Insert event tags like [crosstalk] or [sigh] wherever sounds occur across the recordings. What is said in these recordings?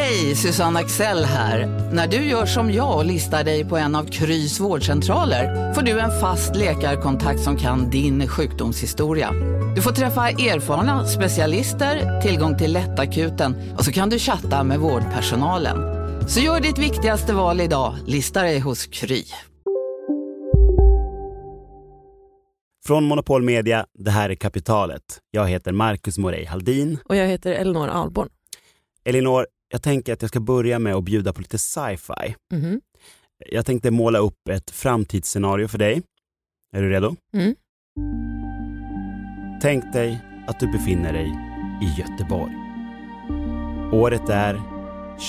Hej, Susanne Axel här. När du gör som jag och listar dig på en av Krys vårdcentraler får du en fast läkarkontakt som kan din sjukdomshistoria. Du får träffa erfarna specialister, tillgång till lättakuten och så kan du chatta med vårdpersonalen. Så gör ditt viktigaste val idag, lista dig hos Kry. Från Monopol Media, det här är Kapitalet. Jag heter Marcus Morey Haldin. Och jag heter Elinor Alborn. Elinor, jag tänker att jag ska börja med att bjuda på lite sci-fi. Mhm. Jag tänkte måla upp ett framtidsscenario för dig. Är du redo? Mm. Tänk dig att du befinner dig i Göteborg. Året är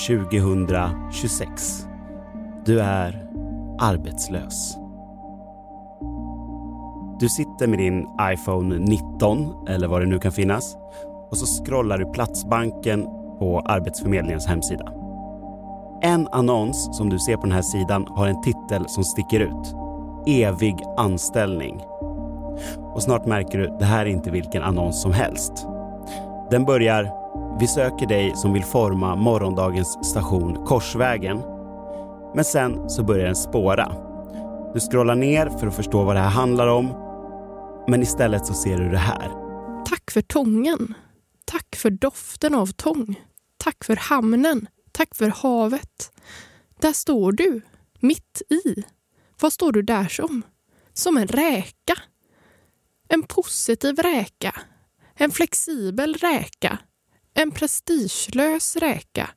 2026. Du är arbetslös. Du sitter med din iPhone 19, eller vad det nu kan finnas, och så scrollar du Platsbanken på Arbetsförmedlingens hemsida. En annons som du ser på den här sidan har en titel som sticker ut. Evig anställning. Och snart märker du, det här är inte vilken annons som helst. Den börjar, vi söker dig som vill forma morgondagens station Korsvägen. Men sen så börjar den spåra. Du scrollar ner för att förstå vad det här handlar om. Men istället så ser du det här. Tack för tången. Tack för doften av tång. Tack för hamnen. Tack för havet. Där står du, mitt i. Vad står du där som? Som en räka. En positiv räka. En flexibel räka. En prestigelös räka.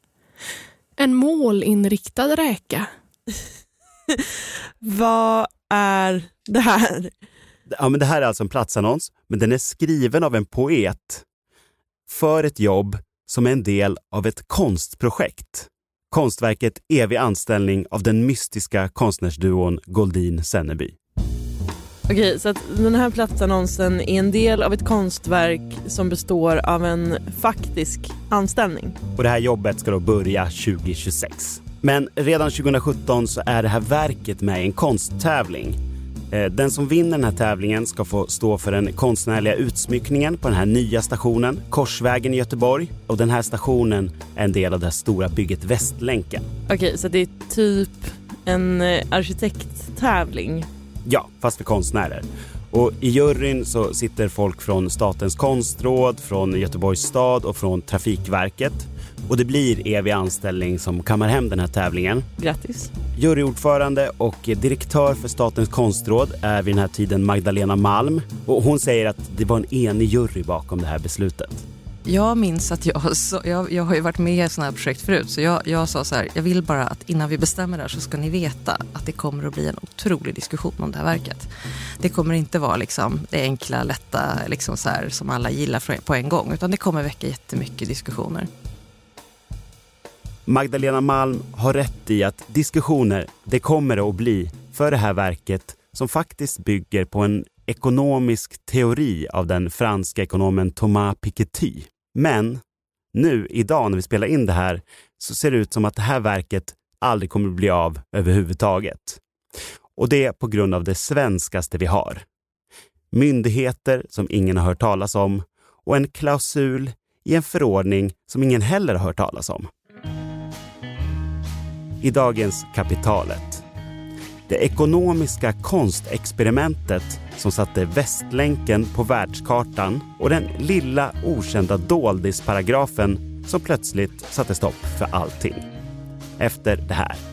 En målinriktad räka. [laughs] Vad är det här? Ja, men det här är alltså en platsannons, men den är skriven av en poet för ett jobb som är en del av ett konstprojekt. Konstverket Evig anställning av den mystiska konstnärsduon Goldin Senneby. Okej, så att den här platsannonsen är en del av ett konstverk som består av en faktisk anställning. Och det här jobbet ska då börja 2026. Men redan 2017 så är det här verket med i en konsttävling. Eh, Den som vinner den här tävlingen ska få stå för den konstnärliga utsmyckningen på den här nya stationen, Korsvägen i Göteborg. Och den här stationen är en del av det här stora bygget Västlänken. Okej, så det är typ en eh, arkitekttävling. Ja, fast för konstnärer. Och i juryn så sitter folk från Statens konstråd, från Göteborgs stad och från Trafikverket. Och det blir evig anställning som kammar hem den här tävlingen. Grattis. Juryordförande och direktör för Statens konstråd är vid den här tiden Magdalena Malm. Och hon säger att det var en enig jury bakom det här beslutet. Jag minns att jag, [laughs] så, jag, jag har ju varit med i sådana här projekt förut så jag, jag sa så här, jag vill bara att innan vi bestämmer det här så ska ni veta att det kommer att bli en otrolig diskussion om det här verket. Det kommer inte vara liksom det enkla, lätta liksom så här, som alla gillar på en gång utan det kommer väcka jättemycket diskussioner. Magdalena Malm har rätt i att diskussioner, det kommer det att bli för det här verket som faktiskt bygger på en ekonomisk teori av den franska ekonomen Thomas Piketty. Men nu, idag när vi spelar in det här, så ser det ut som att det här verket aldrig kommer att bli av överhuvudtaget. Och det på grund av det svenskaste vi har. Myndigheter som ingen har hört talas om och en klausul i en förordning som ingen heller har hört talas om. I dagens Kapitalet. Det ekonomiska konstexperimentet som satte Västlänken på världskartan och den lilla okända doldisparagrafen som plötsligt satte stopp för allting. Efter det här.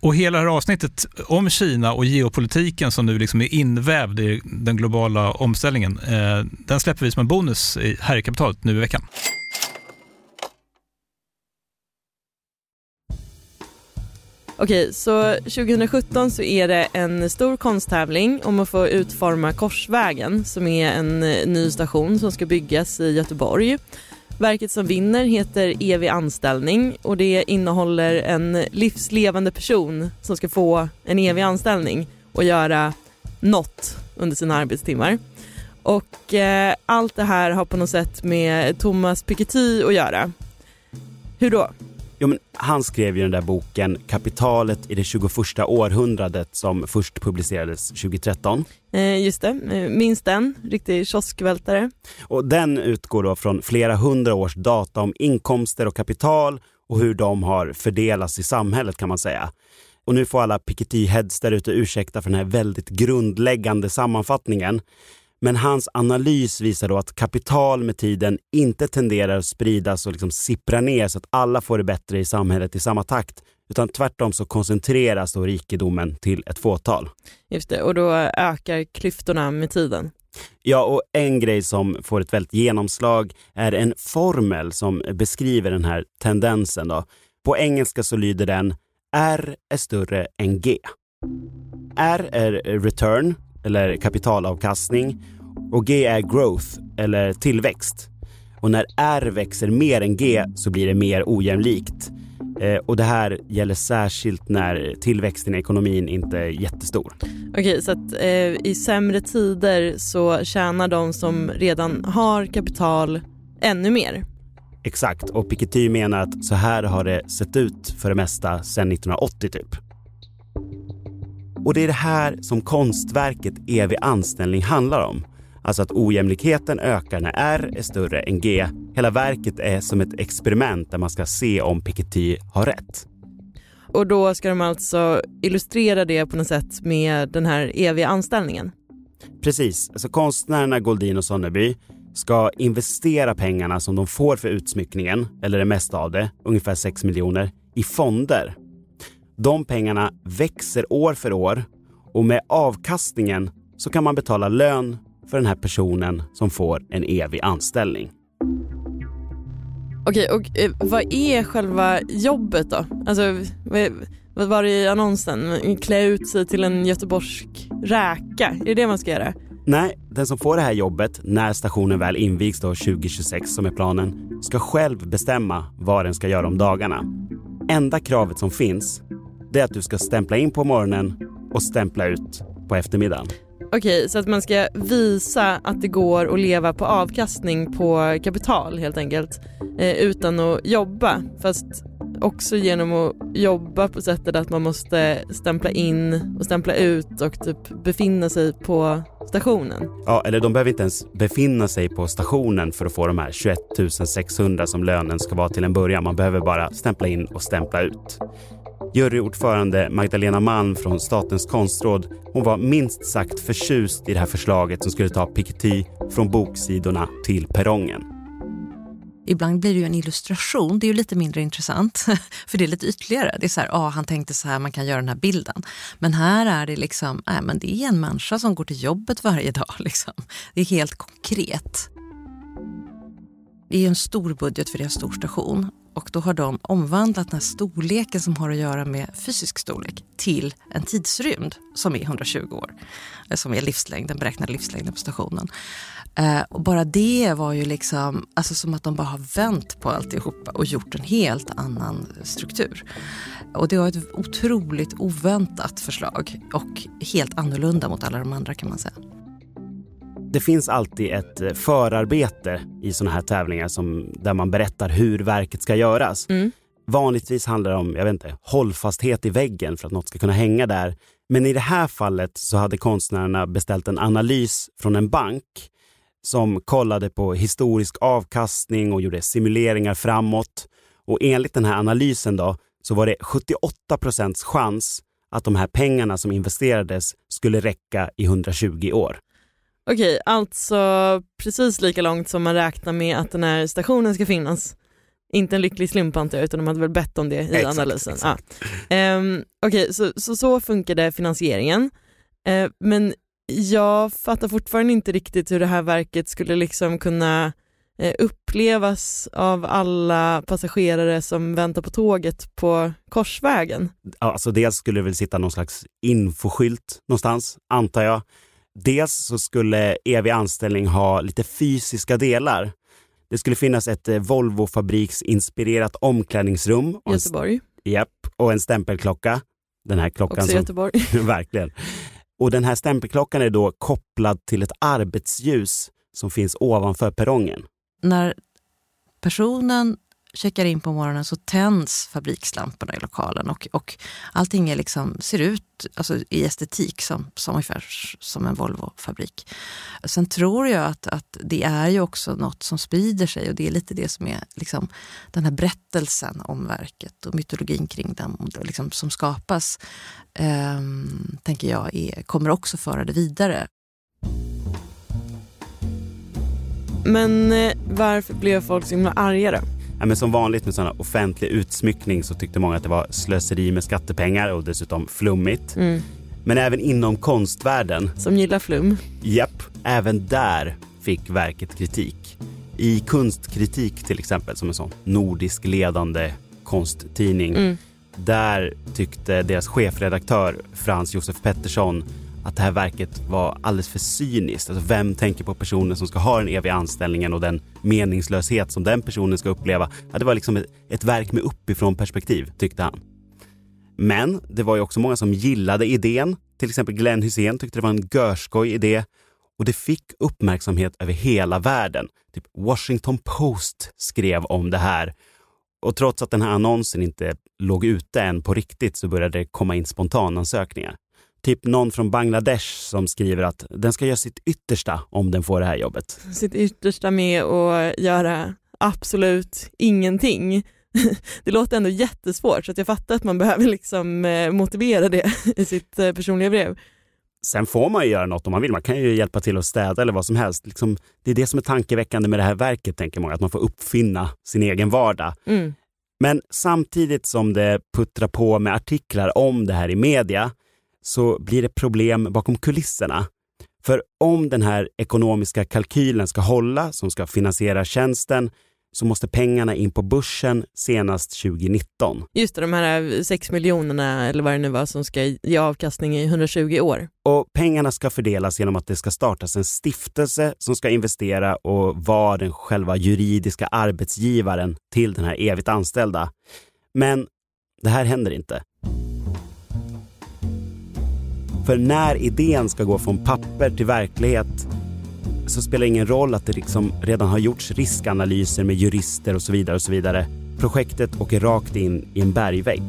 Och hela det här avsnittet om Kina och geopolitiken som nu liksom är invävd i den globala omställningen, eh, den släpper vi som en bonus här i kapitalet nu i veckan. Okej, så 2017 så är det en stor konsttävling om att få utforma Korsvägen som är en eh, ny station som ska byggas i Göteborg. Verket som vinner heter Evig anställning och det innehåller en livslevande person som ska få en evig anställning och göra något under sina arbetstimmar. Och eh, allt det här har på något sätt med Thomas Piketty att göra. Hur då? Jo, men han skrev ju den där boken Kapitalet i det 21 århundradet som först publicerades 2013. Eh, just det, eh, minns den. Riktig kioskvältare. Och den utgår då från flera hundra års data om inkomster och kapital och hur de har fördelats i samhället kan man säga. Och nu får alla Piketty-heads där ute ursäkta för den här väldigt grundläggande sammanfattningen. Men hans analys visar då att kapital med tiden inte tenderar att spridas och liksom sippra ner så att alla får det bättre i samhället i samma takt. Utan tvärtom så koncentreras då rikedomen till ett fåtal. Just det, och då ökar klyftorna med tiden. Ja, och en grej som får ett väldigt genomslag är en formel som beskriver den här tendensen. Då. På engelska så lyder den R är större än G. R är return, eller kapitalavkastning, och G är growth, eller tillväxt. Och när R växer mer än G så blir det mer ojämlikt. Eh, och det här gäller särskilt när tillväxten i ekonomin inte är jättestor. Okej, så att eh, i sämre tider så tjänar de som redan har kapital ännu mer. Exakt, och Piketty menar att så här har det sett ut för det mesta sedan 1980 typ. Och det är det här som konstverket Evig anställning handlar om. Alltså att ojämlikheten ökar när R är större än G. Hela verket är som ett experiment där man ska se om Piketty har rätt. Och då ska de alltså illustrera det på något sätt med den här eviga anställningen. Precis, alltså konstnärerna Goldin och Sonneby ska investera pengarna som de får för utsmyckningen, eller det mesta av det, ungefär 6 miljoner, i fonder. De pengarna växer år för år och med avkastningen så kan man betala lön för den här personen som får en evig anställning. Okej, och eh, vad är själva jobbet då? Alltså, vad, vad var det i annonsen? Klä ut sig till en göteborgsk räka, är det det man ska göra? Nej, den som får det här jobbet när stationen väl invigs då 2026 som är planen ska själv bestämma vad den ska göra om dagarna. Enda kravet som finns det är att du ska stämpla in på morgonen och stämpla ut på eftermiddagen. Okej, så att man ska visa att det går att leva på avkastning på kapital helt enkelt eh, utan att jobba. Fast också genom att jobba på sättet att man måste stämpla in och stämpla ut och typ befinna sig på stationen. Ja, eller de behöver inte ens befinna sig på stationen för att få de här 21 600 som lönen ska vara till en början. Man behöver bara stämpla in och stämpla ut. Juryordförande Magdalena Malm från Statens konstråd, hon var minst sagt förtjust i det här förslaget som skulle ta Piketty från boksidorna till perrongen. Ibland blir det ju en illustration, det är ju lite mindre intressant. [laughs] För det är lite ytligare. Det är så här, ah, han tänkte så här, man kan göra den här bilden. Men här är det liksom, nej men det är en människa som går till jobbet varje dag. [laughs] Liksom. Det är helt konkret. Det är en stor budget för det en stor station och då har de omvandlat den här storleken som har att göra med fysisk storlek till en tidsrymd som är 120 år. Eh, som är livslängden, beräknade livslängden på stationen. Eh, och bara det var ju liksom, alltså som att de bara har vänt på alltihopa och gjort en helt annan struktur. Och det var ett otroligt oväntat förslag och helt annorlunda mot alla de andra kan man säga. Det finns alltid ett eh, förarbete i sådana här tävlingar som, där man berättar hur verket ska göras. Mm. Vanligtvis handlar det om jag vet inte, hållfasthet i väggen för att något ska kunna hänga där. Men i det här fallet så hade konstnärerna beställt en analys från en bank som kollade på historisk avkastning och gjorde simuleringar framåt. Och enligt den här analysen då så var det 78 procents chans att de här pengarna som investerades skulle räcka i 120 år. Okej, alltså precis lika långt som man räknar med att den här stationen ska finnas. Inte en lycklig slump antar jag, utan de hade väl bett om det i Exakt, analysen. exakt. Ja. Um, Okej, så, så så funkade finansieringen. Eh, men jag fattar fortfarande inte riktigt hur det här verket skulle liksom kunna eh, upplevas av alla passagerare som väntar på tåget på Korsvägen. Alltså dels skulle det väl sitta någon slags infoskylt någonstans, antar jag. Dels så skulle evig anställning ha lite fysiska delar. Det skulle finnas ett eh, Volvo Fabriks-inspirerat omklädningsrum. Och en, Göteborg, japp, och en stämpelklocka. Den här klockan också som... Göteborg. [laughs] Verkligen. Och den här stämpelklockan är då kopplad till ett arbetsljus som finns ovanför perrongen. När personen checkar in på morgonen så tänds fabrikslamporna i lokalen och, och allting är liksom, ser ut alltså, i estetik som, som ungefär som en Volvo-fabrik. Sen tror jag att, att det är ju också något som sprider sig och det är lite det som är liksom, den här berättelsen om verket och mytologin kring den liksom, som skapas, eh, tänker jag, är, kommer också föra det vidare. Men eh, varför blev folk så himla arga då? Ja, men som vanligt med sådana offentlig utsmyckning så tyckte många att det var slöseri med skattepengar och dessutom flummigt. Mm. Men även inom konstvärlden, Som gillar flum. japp, även där fick verket kritik. I Kunstkritik till exempel, som en sån nordisk ledande konsttidning, Mm. där tyckte deras chefredaktör Frans Josef Pettersson att det här verket var alldeles för cyniskt. Alltså vem tänker på personen som ska ha den eviga anställningen och den meningslöshet som den personen ska uppleva? Ja, det var liksom ett, ett verk med uppifrån perspektiv, tyckte han. Men det var ju också många som gillade idén. Till exempel Glenn Hussein tyckte det var en görskoj idé. Och det fick uppmärksamhet över hela världen. Typ Washington Post skrev om det här. Och trots att den här annonsen inte låg ute än på riktigt så började det komma in spontanansökningar. Typ någon från Bangladesh som skriver att den ska göra sitt yttersta om den får det här jobbet. Sitt yttersta med att göra absolut ingenting. [laughs] Det låter ändå jättesvårt så jag fattar att man behöver liksom eh, motivera det [laughs] i sitt eh, personliga brev. Sen får man ju göra något om man vill. Man kan ju hjälpa till att städa eller vad som helst. Liksom, det är det som är tankeväckande med det här verket, tänker många. Att man får uppfinna sin egen vardag. Mm. Men samtidigt som det puttrar på med artiklar om det här i media så blir det problem bakom kulisserna. För om den här ekonomiska kalkylen ska hålla, som ska finansiera tjänsten, så måste pengarna in på börsen senast 2019. Just det, de här 6 miljonerna eller vad det nu var som ska ge avkastning i 120 år. Och pengarna ska fördelas genom att det ska startas en stiftelse som ska investera och vara den själva juridiska arbetsgivaren till den här evigt anställda. Men det här händer inte. För när idén ska gå från papper till verklighet så spelar det ingen roll att det liksom redan har gjorts riskanalyser med jurister och så vidare och så vidare. Projektet åker rakt in i en bergvägg.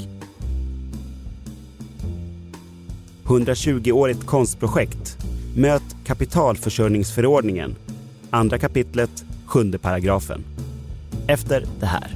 120-årigt konstprojekt. Möt kapitalförsörjningsförordningen. Andra kapitlet, sjunde paragrafen. Efter det här.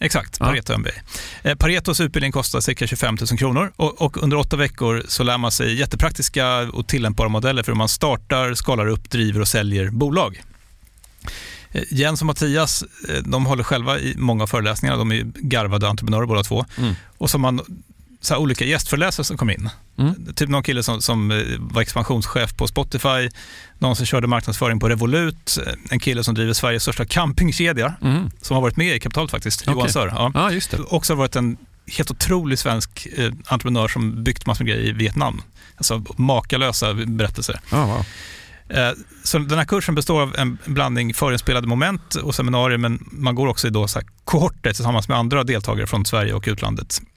Exakt, Ja. Pareto MBA. Eh, Paretos utbildning kostar cirka 25 000 kronor och, och under åtta veckor så lär man sig jättepraktiska och tillämpbara modeller för hur man startar, skalar upp, driver och säljer bolag. Eh, Jens och Mattias eh, de håller själva i många av föreläsningarna. De är garvade entreprenörer båda två. Mm. Och så har man så olika gästföreläsare som kom in. Mm. Typ någon kille som, som var expansionschef på Spotify, någon som körde marknadsföring på Revolut, eh, en kille som driver Sveriges största campingkedja, Mm. som har varit med i kapitalet faktiskt, Okej. Johan Sör. Ja. Ja, just det. Också varit en helt otrolig svensk eh, entreprenör som byggt massor med grejer i Vietnam. Alltså makalösa berättelser. Ja, wow. Eh, Så den här kursen består av en blandning förinspelade moment och seminarier, men man går också i då så här kohorter tillsammans med andra deltagare från Sverige och utlandet.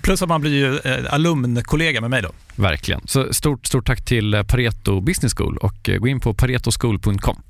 Plus att man blir ju eh, alumnkollega med mig då. Verkligen. Så stort, stort tack till eh, Pareto Business School och eh, gå in på paretoschool.com.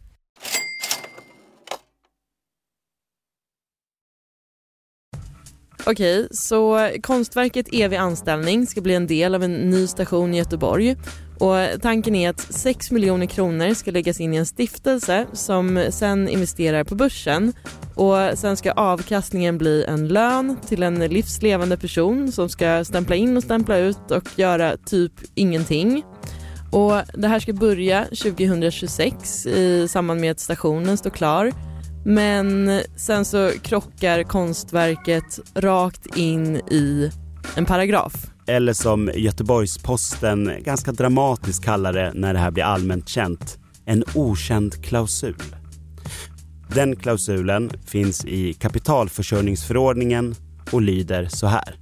Okej, så konstverket Evig anställning ska bli en del av en ny station i Göteborg. Och tanken är att 6 miljoner kronor ska läggas in i en stiftelse som sen investerar på börsen. Och sen ska avkastningen bli en lön till en livslevande person som ska stämpla in och stämpla ut och göra typ ingenting. Och det här ska börja 2026 i samband med att stationen står klar. Men sen så krockar konstverket rakt in i en paragraf. Eller som Göteborgs-Posten ganska dramatiskt kallar det när det här blir allmänt känt, en okänd klausul. Den klausulen finns i kapitalförsörjningsförordningen och lyder så här.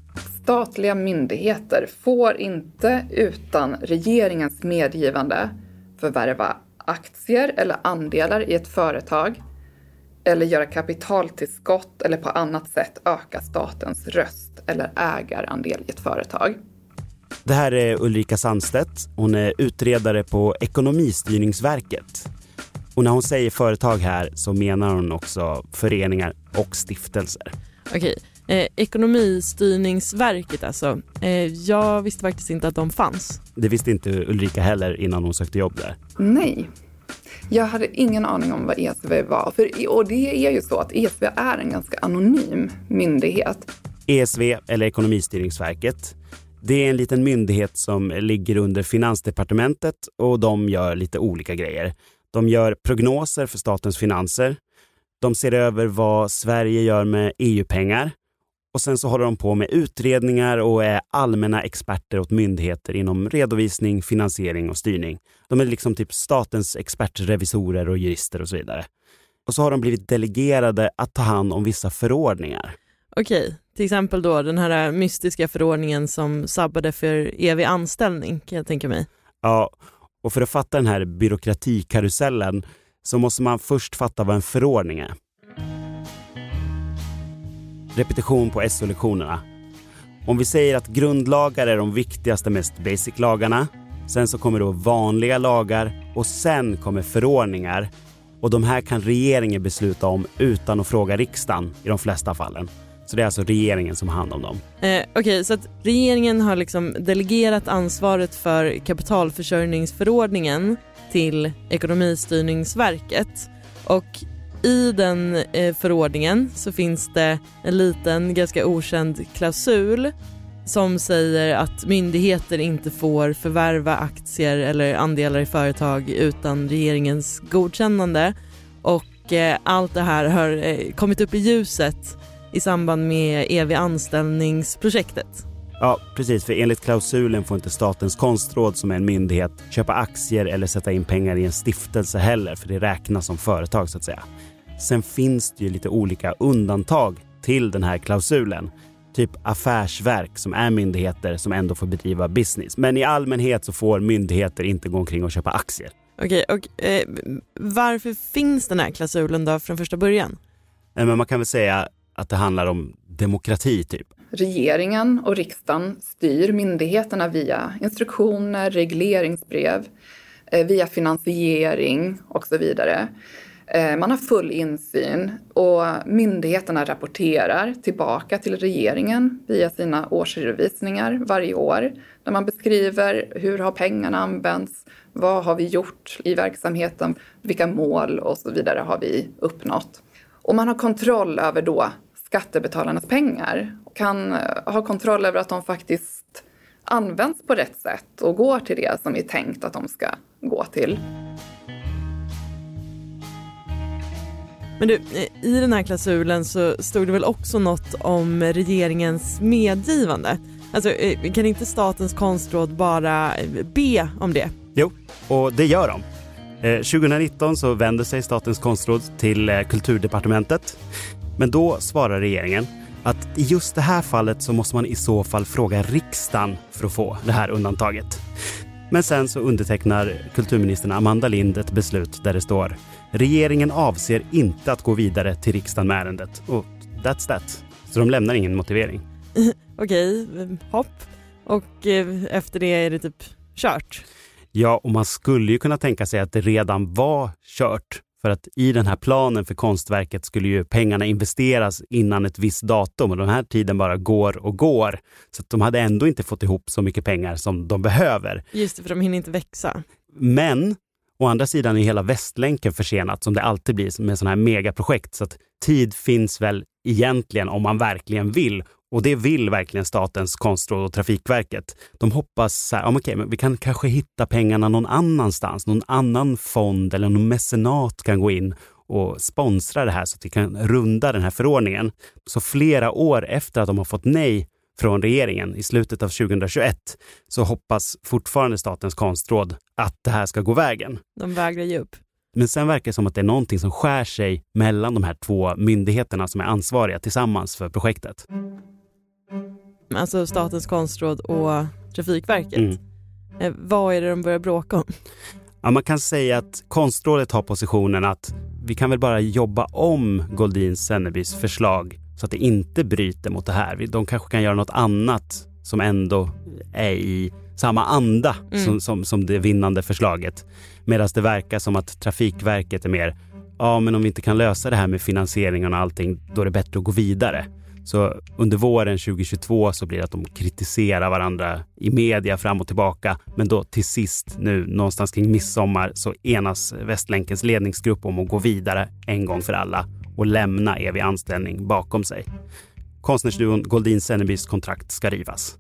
Statliga myndigheter får inte utan regeringens medgivande förvärva aktier eller andelar i ett företag eller göra kapitaltillskott eller på annat sätt öka statens röst eller ägarandel i ett företag. Det här är Ulrika Sandstedt. Hon är utredare på Ekonomistyrningsverket. Och när hon säger företag här så menar hon också föreningar och stiftelser. Okej, eh, Ekonomistyrningsverket alltså. Eh, jag visste faktiskt inte att de fanns. Det visste inte Ulrika heller innan hon sökte jobb där. Nej. Jag hade ingen aning om vad ESV var. För, och det är ju så att ESV är en ganska anonym myndighet. ESV, eller Ekonomistyrningsverket, det är en liten myndighet som ligger under Finansdepartementet och de gör lite olika grejer. De gör prognoser för statens finanser. De ser över vad Sverige gör med EU-pengar. Och sen så håller de på med utredningar och är allmänna experter åt myndigheter inom redovisning, finansiering och styrning. De är liksom typ statens expertrevisorer och jurister och så vidare. Och så har de blivit delegerade att ta hand om vissa förordningar. Okej, till exempel då den här mystiska förordningen som sabbade för evig anställning kan jag tänka mig. Ja, och för att fatta den här byråkratikarusellen så måste man först fatta vad en förordning är. Repetition på SO-lektionerna. Om vi säger att grundlagar är de viktigaste, mest basic lagarna. Sen så kommer då vanliga lagar och sen kommer förordningar. Och de här kan regeringen besluta om utan att fråga riksdagen i de flesta fallen. Så det är alltså regeringen som har hand om dem. Eh, Okej, okay, så att regeringen har liksom delegerat ansvaret för kapitalförsörjningsförordningen till Ekonomistyrningsverket. Och i den eh, förordningen så finns det en liten, ganska okänd klausul som säger att myndigheter inte får förvärva aktier eller andelar i företag utan regeringens godkännande. Och eh, allt det här har eh, kommit upp i ljuset i samband med evig anställningsprojektet. Ja, precis. För enligt klausulen får inte Statens konstråd som är en myndighet köpa aktier eller sätta in pengar i en stiftelse heller, för det räknas som företag så att säga. Sen finns det ju lite olika undantag till den här klausulen. Typ affärsverk som är myndigheter som ändå får bedriva business. Men i allmänhet så får myndigheter inte gå omkring och köpa aktier. Okej, och eh, varför finns den här klausulen då från första början? Men man kan väl säga att det handlar om demokrati typ. Regeringen och riksdagen styr myndigheterna via instruktioner, regleringsbrev, eh, via finansiering och så vidare. Eh, man har full insyn och myndigheterna rapporterar tillbaka till regeringen via sina årsredovisningar varje år där man beskriver hur har pengarna använts, vad har vi gjort i verksamheten, vilka mål och så vidare har vi uppnått. Och man har kontroll över då skattebetalarnas pengar och kan eh, ha kontroll över att de faktiskt används på rätt sätt och går till det som är tänkt att de ska gå till. Men du, i den här klausulen så stod det väl också något om regeringens medgivande? Alltså eh, kan inte Statens konstråd bara eh, be om det? Jo, och det gör de. Eh, 2019 så vänder sig Statens konstråd till Kulturdepartementet. Men då svarar regeringen att i just det här fallet så måste man i så fall fråga riksdagen för att få det här undantaget. Men sen så undertecknar kulturministern Amanda Lind ett beslut där det står Regeringen avser inte att gå vidare till riksdagen med ärendet. Och that's that. Så de lämnar ingen motivering. [laughs] Okej, hopp. Och eh, efter det är det typ kört? Ja, och man skulle ju kunna tänka sig att det redan var kört. För att i den här planen för konstverket skulle ju pengarna investeras innan ett visst datum och den här tiden bara går och går. Så de hade ändå inte fått ihop så mycket pengar som de behöver. Just det, för de hinner inte växa. Men Å andra sidan är hela Västlänken försenat som det alltid blir med sådana här megaprojekt. Så att tid finns väl egentligen om man verkligen vill. Och det vill verkligen Statens konstråd och Trafikverket. De hoppas så här, okay, men vi kan kanske hitta pengarna någon annanstans. Någon annan fond eller någon mecenat kan gå in och sponsra det här så att vi kan runda den här förordningen. Så flera år efter att de har fått nej från regeringen i slutet av 2021 så hoppas fortfarande Statens konstråd att det här ska gå vägen. De vägrar ge upp. Men sen verkar det som att det är någonting som skär sig mellan de här två myndigheterna som är ansvariga tillsammans för projektet. Alltså Statens konstråd och Trafikverket. Mm. Eh, vad är det de börjar bråka om? Ja, man kan säga att konstrådet har positionen att vi kan väl bara jobba om Goldin Sennebys förslag så att det inte bryter mot det här. De kanske kan göra något annat som ändå är i samma anda mm. som, som, som det vinnande förslaget. Medan det verkar som att Trafikverket är mer, ja men om vi inte kan lösa det här med finansieringen och allting, då är det bättre att gå vidare. Så under våren 2022 så blir det att de kritiserar varandra i media fram och tillbaka. Men då till sist nu någonstans kring midsommar så enas Västlänkens ledningsgrupp om att gå vidare en gång för alla och lämna evig anställning bakom sig. Konstnärsduon Goldin Sennebys kontrakt ska rivas.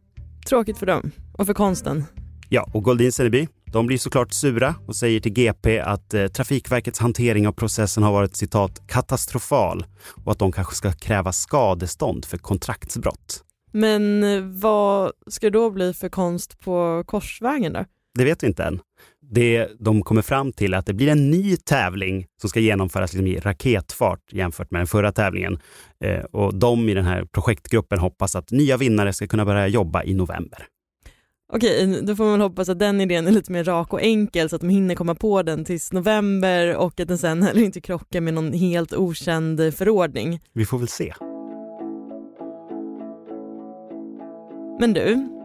Tråkigt för dem och för konsten. Ja, och Goldin Senneby, de blir såklart sura och säger till GP att eh, Trafikverkets hantering av processen har varit citat katastrofal och att de kanske ska kräva skadestånd för kontraktsbrott. Men eh, vad ska det då bli för konst på Korsvägen då? Det vet vi inte än det de kommer fram till är att det blir en ny tävling som ska genomföras liksom i raketfart jämfört med den förra tävlingen. Eh, och de i den här projektgruppen hoppas att nya vinnare ska kunna börja jobba i november. Okej, då får man hoppas att den idén är lite mer rak och enkel så att de hinner komma på den tills november och att den sen heller inte krockar med någon helt okänd förordning. Vi får väl se. Men du,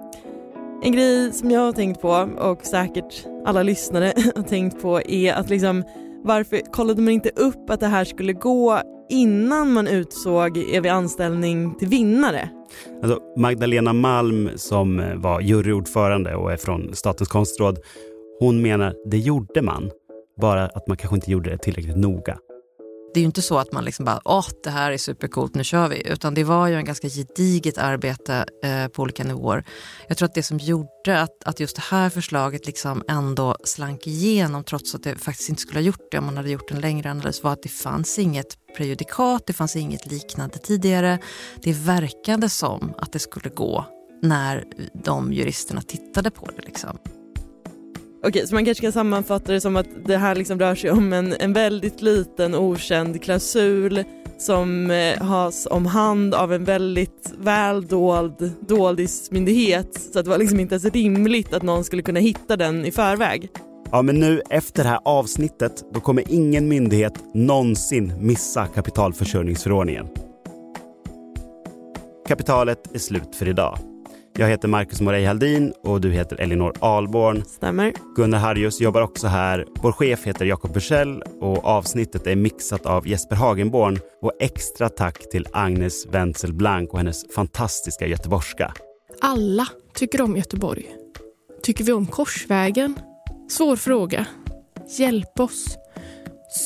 en grej som jag har tänkt på och säkert alla lyssnare [laughs] har tänkt på är att liksom varför kollade man inte upp att det här skulle gå innan man utsåg evig anställning till vinnare. Alltså Magdalena Malm som eh, var juryordförande och är från Statens konstråd, hon menar det gjorde man, bara att man kanske inte gjorde det tillräckligt noga. Det är ju inte så att man liksom bara, åh det här är supercoolt, nu kör vi. Utan det var ju en ganska gediget arbete eh, på olika nivåer. Jag tror att det som gjorde att, att just det här förslaget liksom ändå slank igenom trots att det faktiskt inte skulle ha gjort det om man hade gjort en längre analys var att det fanns inget prejudikat, det fanns inget liknande tidigare. Det verkade som att det skulle gå när de juristerna tittade på det. Liksom. Okej, så man kanske kan sammanfatta det som att det här liksom rör sig om en, en väldigt liten okänd klausul som eh, has om hand av en väldigt väl dold doldismyndighet så att det var liksom inte ens rimligt att någon skulle kunna hitta den i förväg. Ja, men nu efter det här avsnittet, då kommer ingen myndighet någonsin missa kapitalförsörjningsförordningen. Kapitalet är slut för idag. Jag heter Marcus Morey Haldin och du heter Elinor Alborn. Stämmer. Gunnar Harjus jobbar också här. Vår chef heter Jakob Bursell och avsnittet är mixat av Jesper Hagenborn. Och extra tack till Agnes Wenzel Blank och hennes fantastiska göteborgska. Alla tycker om Göteborg. Tycker vi om Korsvägen? Svår fråga. Hjälp oss.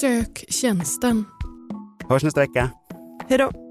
Sök tjänsten. Hörs nästa vecka. Hej då.